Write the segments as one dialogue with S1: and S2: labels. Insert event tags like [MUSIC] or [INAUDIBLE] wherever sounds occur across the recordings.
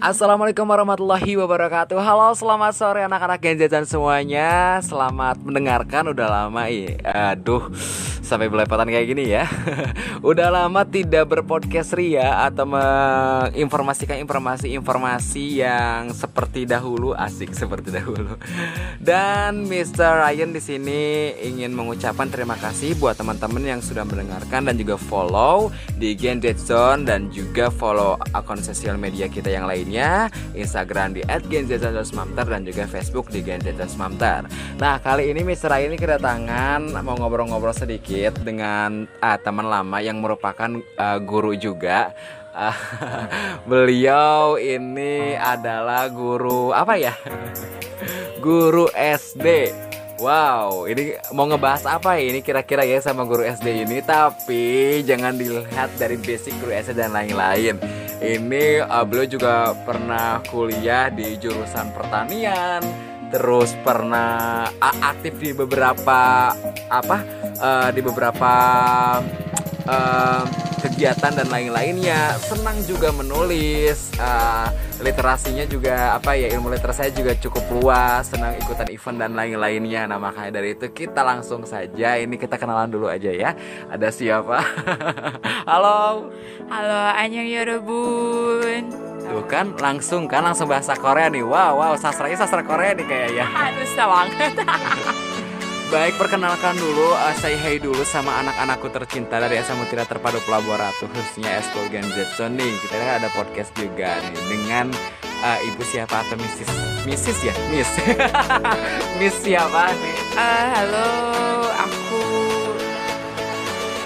S1: Assalamualaikum warahmatullahi wabarakatuh. Halo selamat sore anak-anak genjetan semuanya. Selamat mendengarkan udah lama ya. Aduh sampai belepotan kayak gini ya Udah lama tidak berpodcast Ria Atau menginformasikan informasi-informasi yang seperti dahulu Asik seperti dahulu Dan Mr. Ryan di sini ingin mengucapkan terima kasih buat teman-teman yang sudah mendengarkan Dan juga follow di Gen Zone Dan juga follow akun sosial media kita yang lain lainnya Instagram di @genzetasmamter dan juga Facebook di genzetasmamter. Nah kali ini Mr. ini kedatangan mau ngobrol-ngobrol sedikit dengan uh, teman lama yang merupakan uh, guru juga. Uh, [LAUGHS] beliau ini adalah guru apa ya? [LAUGHS] guru SD. Wow, ini mau ngebahas apa ya ini kira-kira ya sama guru SD ini Tapi jangan dilihat dari basic guru SD dan lain-lain Ini uh, beliau juga pernah kuliah di jurusan pertanian Terus pernah aktif di beberapa apa uh, di beberapa uh, kegiatan dan lain-lainnya. Senang juga menulis uh, literasinya juga apa ya ilmu literasinya juga cukup luas. Senang ikutan event dan lain-lainnya. Nah makanya dari itu kita langsung saja. Ini kita kenalan dulu aja ya. Ada siapa? [LAUGHS] Halo.
S2: Halo Anyong Yorobun
S1: Tuh kan langsung kan? Langsung bahasa Korea nih. Wow wow sastranya sastra Korea nih kayaknya.
S2: Aduh banget [LAUGHS]
S1: Baik, perkenalkan dulu, uh, say hey dulu sama anak-anakku tercinta dari Asamutira Terpadu Pelabuhan Ratu, khususnya Eskul Gen Zetson nih. Kita kan ada podcast juga nih dengan uh, ibu siapa atau Mrs. Mrs. ya, Miss. [LAUGHS] Miss siapa?
S2: Uh, halo, aku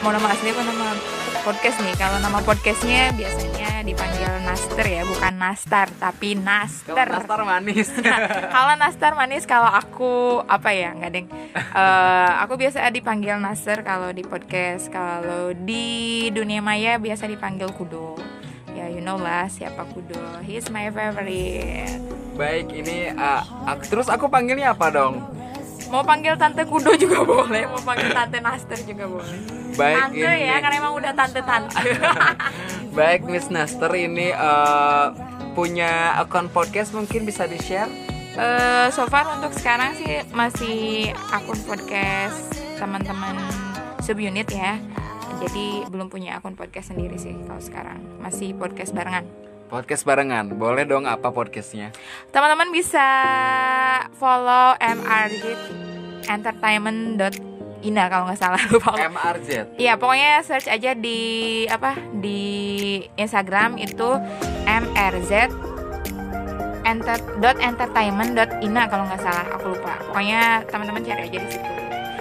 S2: mau nama asli apa nama podcast nih. Kalau nama podcastnya biasanya dipanggil Naster ya, bukan Nastar tapi Naster. Kalau
S1: Nastar manis. [LAUGHS]
S2: kalau Nastar manis, kalau aku apa ya nggak deng. Uh, aku biasa dipanggil Naster kalau di podcast. Kalau di dunia maya biasa dipanggil Kudo. Ya you know lah siapa Kudo. He's my favorite.
S1: Baik ini uh, aku, terus aku panggilnya apa dong?
S2: Mau panggil tante Kudo juga [LAUGHS] boleh, mau panggil tante Naster juga boleh. Baik tante ini. ya karena emang udah tante-tante. [LAUGHS]
S1: Baik Miss Naster ini uh, punya akun podcast mungkin bisa di-share?
S2: Uh, so far untuk sekarang sih masih akun podcast teman-teman subunit ya. Jadi belum punya akun podcast sendiri sih kalau sekarang. Masih podcast barengan.
S1: Podcast barengan, boleh dong apa podcastnya?
S2: Teman-teman bisa follow MRG entertainment Ina kalau nggak salah [LAUGHS] lupa.
S1: MRZ
S2: iya pokoknya search aja di apa di Instagram itu MRZ enter dot entertainment dot ina kalau nggak salah aku lupa. Pokoknya teman-teman cari aja di situ.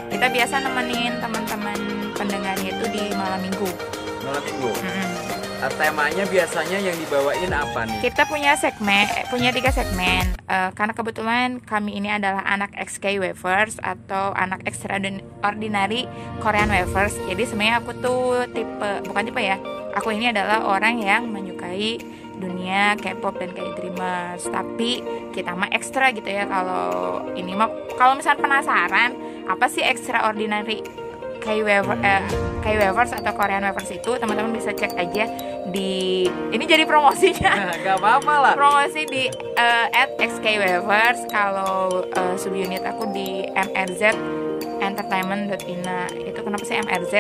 S2: Kita biasa nemenin teman-teman pendengarnya itu di malam minggu.
S1: Malam minggu. Mm -hmm temanya biasanya yang dibawain apa nih?
S2: Kita punya segmen, punya tiga segmen. Uh, karena kebetulan kami ini adalah anak XK Wafers atau anak extraordinary Korean Wafers. Jadi sebenarnya aku tuh tipe, bukan tipe ya. Aku ini adalah orang yang menyukai dunia K-pop dan K-dreamers. Tapi kita mah ekstra gitu ya kalau ini mah kalau misalnya penasaran apa sih extraordinary K-Wavers eh, K-Wavers atau Korean Wavers itu teman-teman bisa cek aja di ini jadi promosinya.
S1: Nggak apa-apa lah.
S2: Promosi di uh, at xkwavers kalau uh, subunit aku di mrz entertainment.ina itu kenapa sih MRZ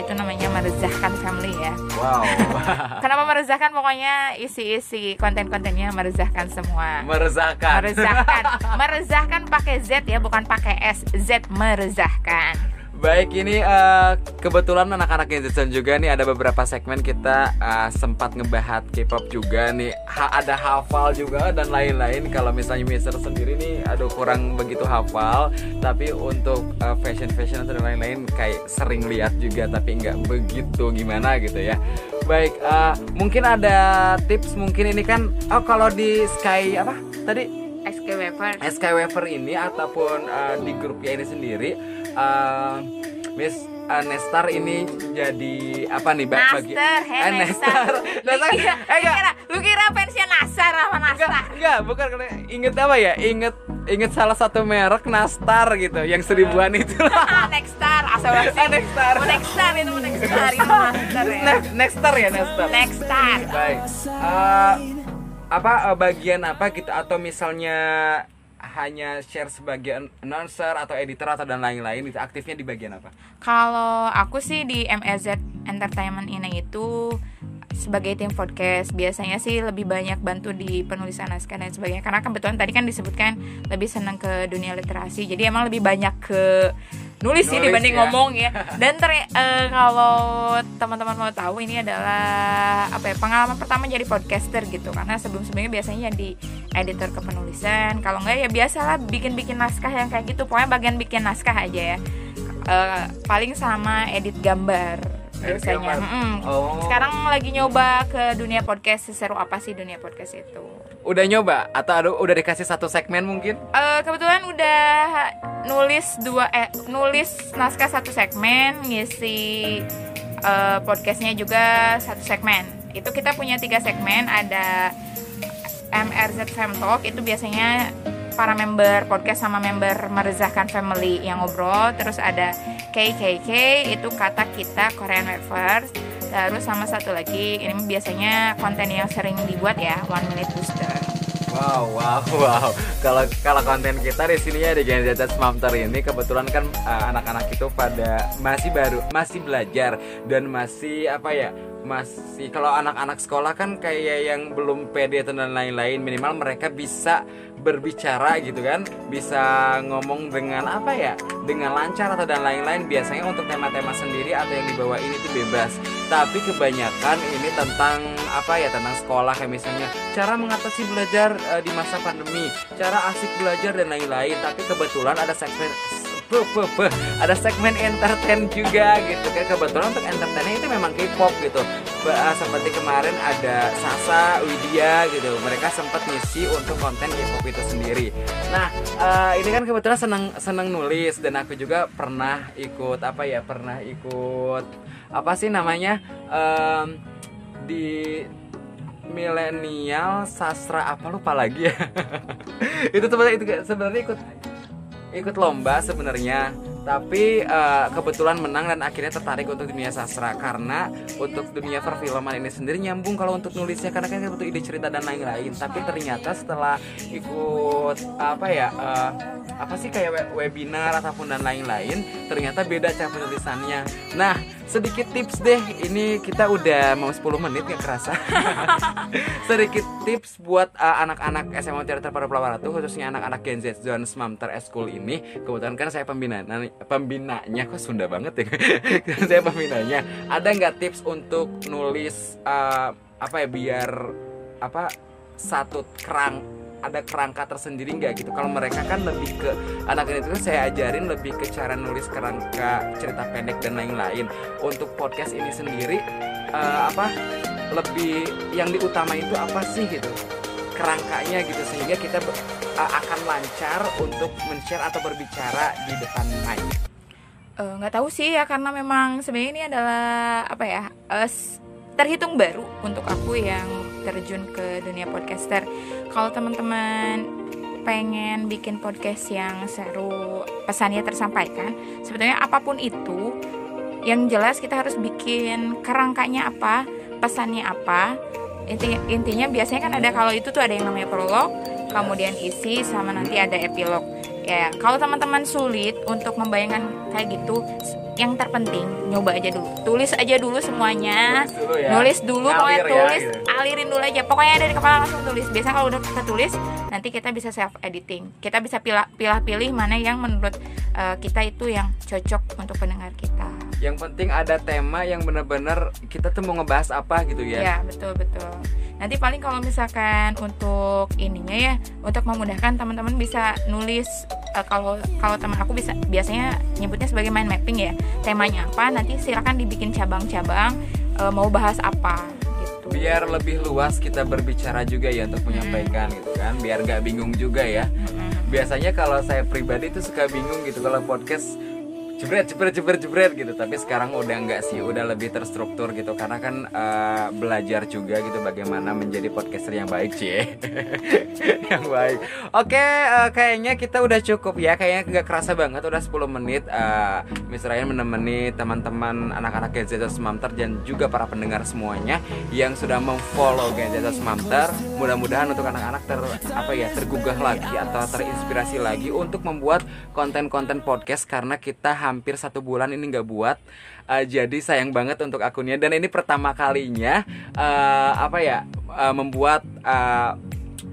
S2: itu namanya merezahkan family ya.
S1: Wow. [LAUGHS]
S2: Kenapa merezahkan pokoknya isi-isi konten-kontennya merezahkan semua.
S1: Merezahkan
S2: merezahkan [LAUGHS] merezahkan pakai Z ya bukan pakai S. Z merezahkan
S1: Baik ini uh, kebetulan anak-anak Genzetson juga nih ada beberapa segmen kita uh, sempat ngebahas K-pop juga nih. Ha ada hafal juga dan lain-lain. Kalau misalnya Mister sendiri nih aduh kurang begitu hafal. Tapi untuk uh, fashion fashion dan lain-lain kayak sering lihat juga tapi nggak begitu gimana gitu ya. Baik uh, mungkin ada tips mungkin ini kan oh kalau di Sky apa? Tadi?
S2: SK Wafer
S1: SK Wafer ini ataupun uh, di grupnya ini sendiri uh, Miss uh, Nestar ini jadi apa nih
S2: bagi bagi hey, eh, Nestar. Nestar. [LAUGHS] Kira, eh, kira, lu kira pensiun Nastar apa Nastar?
S1: enggak, enggak bukan inget apa ya? Inget inget salah satu merek Nastar gitu yang seribuan itu. [LAUGHS]
S2: Nextar asal [LAUGHS]
S1: Nextar
S2: oh, Nextar itu Nextar itu Nastar
S1: ya. Nextar ya Nextar
S2: Nextar
S1: baik. Uh, apa uh, bagian apa gitu? Atau misalnya hanya share sebagai announcer atau editor atau dan lain-lain itu aktifnya di bagian apa?
S2: Kalau aku sih di MEZ Entertainment ini itu sebagai tim podcast. Biasanya sih lebih banyak bantu di penulisan naskah dan sebagainya. Karena kebetulan tadi kan disebutkan lebih senang ke dunia literasi. Jadi emang lebih banyak ke nulis, sih dibanding ya. ngomong ya. [LAUGHS] Dan ter uh, kalau teman-teman mau tahu ini adalah apa ya pengalaman pertama jadi podcaster gitu. Karena sebelum sebelumnya biasanya jadi editor kepenulisan kalau enggak ya biasalah bikin-bikin naskah yang kayak gitu pokoknya bagian bikin naskah aja ya uh, paling sama edit gambar biasanya. Mm Oh. Sekarang lagi nyoba ke dunia podcast. Seseru apa sih dunia podcast itu?
S1: Udah nyoba atau ada udah dikasih satu segmen mungkin?
S2: Uh, kebetulan udah nulis dua eh nulis naskah satu segmen, ngisi uh, podcastnya juga satu segmen. Itu kita punya tiga segmen. Ada MRZ Fam Talk itu biasanya para member podcast sama member meresahkan family yang ngobrol terus ada KKK itu kata kita Korean Wavers terus sama satu lagi ini biasanya konten yang sering dibuat ya One Minute Booster
S1: Wow, wow, wow. Kalau kalau konten kita di sini ya di Gen Z Mamter ini kebetulan kan eh, anak-anak uh, itu pada masih baru, masih belajar dan masih apa ya? Masih kalau anak-anak sekolah kan kayak yang belum pede dan lain-lain minimal mereka bisa berbicara gitu kan bisa ngomong dengan apa ya dengan lancar atau dan lain-lain. Biasanya untuk tema-tema sendiri atau yang dibawa ini tuh bebas. Tapi kebanyakan ini tentang apa ya tentang sekolah kayak misalnya cara mengatasi belajar uh, di masa pandemi cara asik belajar dan lain-lain. Tapi kebetulan ada segmen [LAUGHS] Ada segmen entertain juga gitu. Kan kebetulan untuk entertainnya itu memang K-pop gitu. Uh, seperti kemarin ada Sasa Widya gitu. Mereka sempat ngisi untuk konten K-pop itu sendiri. Nah uh, ini kan kebetulan senang senang nulis. Dan aku juga pernah ikut apa ya pernah ikut apa sih namanya um, di milenial sastra apa lupa lagi ya. [LAUGHS] Itu sebenarnya itu sebenarnya ikut ikut lomba sebenarnya tapi uh, kebetulan menang dan akhirnya tertarik untuk dunia sastra. Karena untuk dunia perfilman ini sendiri nyambung kalau untuk nulisnya karena kan butuh ide cerita dan lain-lain. Tapi ternyata setelah ikut apa ya uh, apa sih kayak webinar ataupun dan lain-lain ternyata beda cara penulisannya. Nah sedikit tips deh ini kita udah mau 10 menit gak kerasa. [LAUGHS] Sedikit tips buat uh, anak-anak SMA Teater para Pelawara tuh khususnya anak-anak Gen Z Zone Smamter School ini. Kebetulan kan saya pembina nah, pembinanya kok Sunda banget ya? [LAUGHS] Saya pembinanya. Ada nggak tips untuk nulis uh, apa ya biar apa satu kerang ada kerangka tersendiri nggak gitu? Kalau mereka kan lebih ke anak ini tuh saya ajarin lebih ke cara nulis kerangka cerita pendek dan lain-lain. Untuk podcast ini sendiri uh, apa lebih yang diutama itu apa sih gitu? Kerangkanya gitu sehingga kita uh, akan lancar untuk men-share atau berbicara di depan mic.
S2: Eh, nggak uh, tahu sih ya karena memang sebenarnya ini adalah apa ya uh, terhitung baru untuk aku yang terjun ke dunia podcaster. Kalau teman-teman pengen bikin podcast yang seru, pesannya tersampaikan, sebetulnya apa pun itu, yang jelas kita harus bikin kerangkanya apa, pesannya apa. Inti, intinya biasanya kan ada kalau itu tuh ada yang namanya prolog, kemudian isi sama nanti ada epilog. Ya, kalau teman-teman sulit untuk membayangkan kayak gitu, yang terpenting. Nyoba aja dulu. Tulis aja dulu semuanya. Nulis dulu, ya. nulis dulu pokoknya ya, tulis. gitu. alirin dulu aja. Pokoknya dari kepala langsung tulis. Biasa kalau udah kita tulis nanti kita bisa self editing kita bisa pilih pilih pilih mana yang menurut uh, kita itu yang cocok untuk pendengar kita.
S1: Yang penting ada tema yang benar-benar kita tuh mau ngebahas apa gitu ya.
S2: Ya betul betul. Nanti paling kalau misalkan untuk ininya ya untuk memudahkan teman-teman bisa nulis uh, kalau kalau teman aku bisa biasanya nyebutnya sebagai mind mapping ya temanya apa nanti silakan dibikin cabang-cabang uh, mau bahas apa gitu
S1: biar lebih luas kita berbicara juga ya untuk menyampaikan hmm. gitu kan biar gak bingung juga ya hmm. biasanya kalau saya pribadi tuh suka bingung gitu kalau podcast jebret jebret jebret jebret gitu. Tapi sekarang udah enggak sih udah lebih terstruktur gitu. Karena kan uh, belajar juga gitu bagaimana menjadi podcaster yang baik sih [LAUGHS] yang baik. Oke uh, kayaknya kita udah cukup ya. Kayaknya nggak kerasa banget udah 10 menit. Uh, Miss Ryan menemani teman-teman anak-anak Gen Z Mamter dan juga para pendengar semuanya yang sudah memfollow Gen Z Mamter mudah-mudahan untuk anak-anak ter apa ya tergugah lagi atau terinspirasi lagi untuk membuat konten-konten podcast karena kita hampir satu bulan ini nggak buat. Uh, jadi sayang banget untuk akunnya. Dan ini pertama kalinya uh, apa ya uh, membuat uh,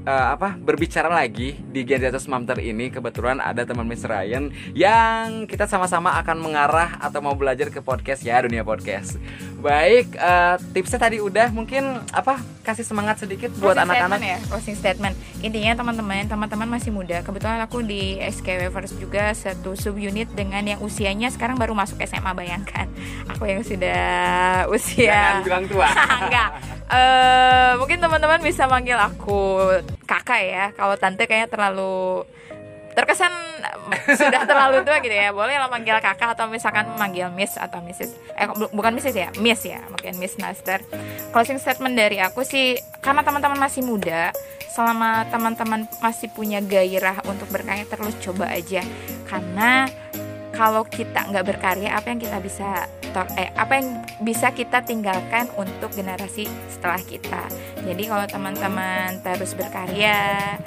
S1: uh, apa berbicara lagi di Gen Z Mamter ini kebetulan ada teman Miss Ryan yang kita sama-sama akan mengarah atau mau belajar ke podcast ya dunia podcast. Baik, uh, tipsnya tadi udah mungkin apa kasih semangat sedikit buat anak-anak
S2: ya closing statement. Intinya teman-teman, teman-teman masih muda. Kebetulan aku di SKW First juga satu sub unit dengan yang usianya sekarang baru masuk SMA bayangkan. Aku yang sudah [LAUGHS] usia
S1: Jangan bilang tua. [LAUGHS]
S2: Enggak. Uh, mungkin teman-teman bisa manggil aku kakak ya. Kalau tante kayaknya terlalu terkesan sudah terlalu tua gitu ya. Boleh lah manggil kakak atau misalkan manggil miss atau mrs eh bukan mrs ya? Miss ya mungkin miss master. Closing statement dari aku sih karena teman-teman masih muda selama teman-teman masih punya gairah untuk berkarya terus coba aja. Karena kalau kita nggak berkarya apa yang kita bisa eh apa yang bisa kita tinggalkan untuk generasi setelah kita. Jadi kalau teman-teman terus berkarya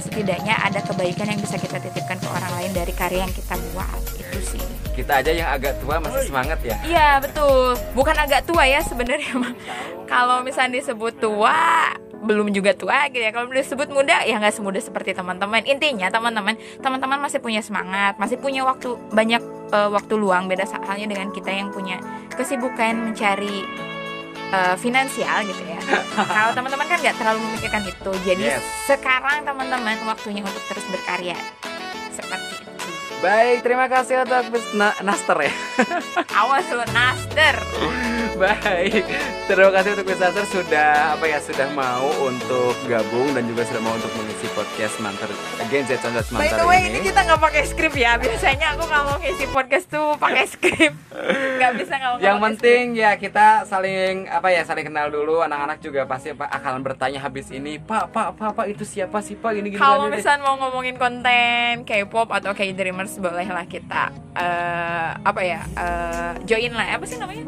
S2: setidaknya ada kebaikan yang bisa kita titipkan ke orang lain dari karya yang kita buat. Itu sih.
S1: Kita aja yang agak tua masih semangat ya.
S2: Iya betul. Bukan agak tua ya sebenarnya [LAUGHS] kalau misalnya disebut tua belum juga tua gitu ya. Kalau disebut muda ya nggak semudah seperti teman-teman. Intinya teman-teman teman-teman masih punya semangat masih punya waktu banyak uh, waktu luang. Beda halnya dengan kita yang punya kesibukan mencari uh, finansial gitu ya. [LAUGHS] Kalau teman-teman kan nggak terlalu memikirkan itu. Jadi yes. sekarang teman-teman waktunya untuk terus berkarya
S1: Baik, terima kasih untuk Na Naster ya. [LAUGHS]
S2: Awas lo Naster.
S1: Baik, terima kasih untuk Miss Naster sudah apa ya sudah mau untuk gabung dan juga sudah mau untuk mengisi podcast Manter Gen Z Manter
S2: By the way, ini, ini kita nggak pakai skrip ya. Biasanya aku kalau ngisi podcast tuh pakai skrip. Gak bisa kalau
S1: Yang penting ya kita saling apa ya saling kenal dulu. Anak-anak juga pasti akan bertanya habis ini, Pak, Pak, Pak, Pak itu siapa sih Pak? Ini
S2: gini. Kalau misalnya mau ngomongin konten K-pop atau K-dreamers bolehlah kita uh, apa ya uh, join lah apa sih namanya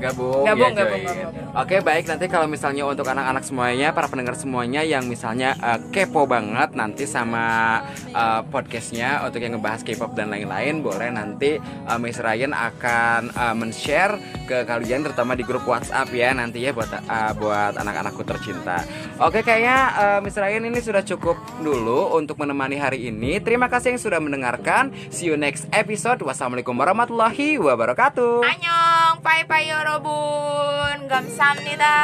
S1: gabung
S2: gabung,
S1: ya,
S2: gabung, gabung.
S1: Oke baik nanti kalau misalnya untuk anak-anak semuanya para pendengar semuanya yang misalnya uh, kepo banget nanti sama uh, podcastnya untuk yang ngebahas K-pop dan lain-lain boleh nanti uh, Miss Ryan akan uh, men-share ke kalian terutama di grup WhatsApp ya nanti ya buat uh, buat anak-anakku tercinta. Oke kayaknya uh, Miss Ryan ini sudah cukup dulu untuk menemani hari ini. Terima kasih yang sudah mendengarkan. See you next episode. Wassalamualaikum warahmatullahi wabarakatuh.
S2: Annyeong, dong. Bye bye yorobun. Gamsamnida.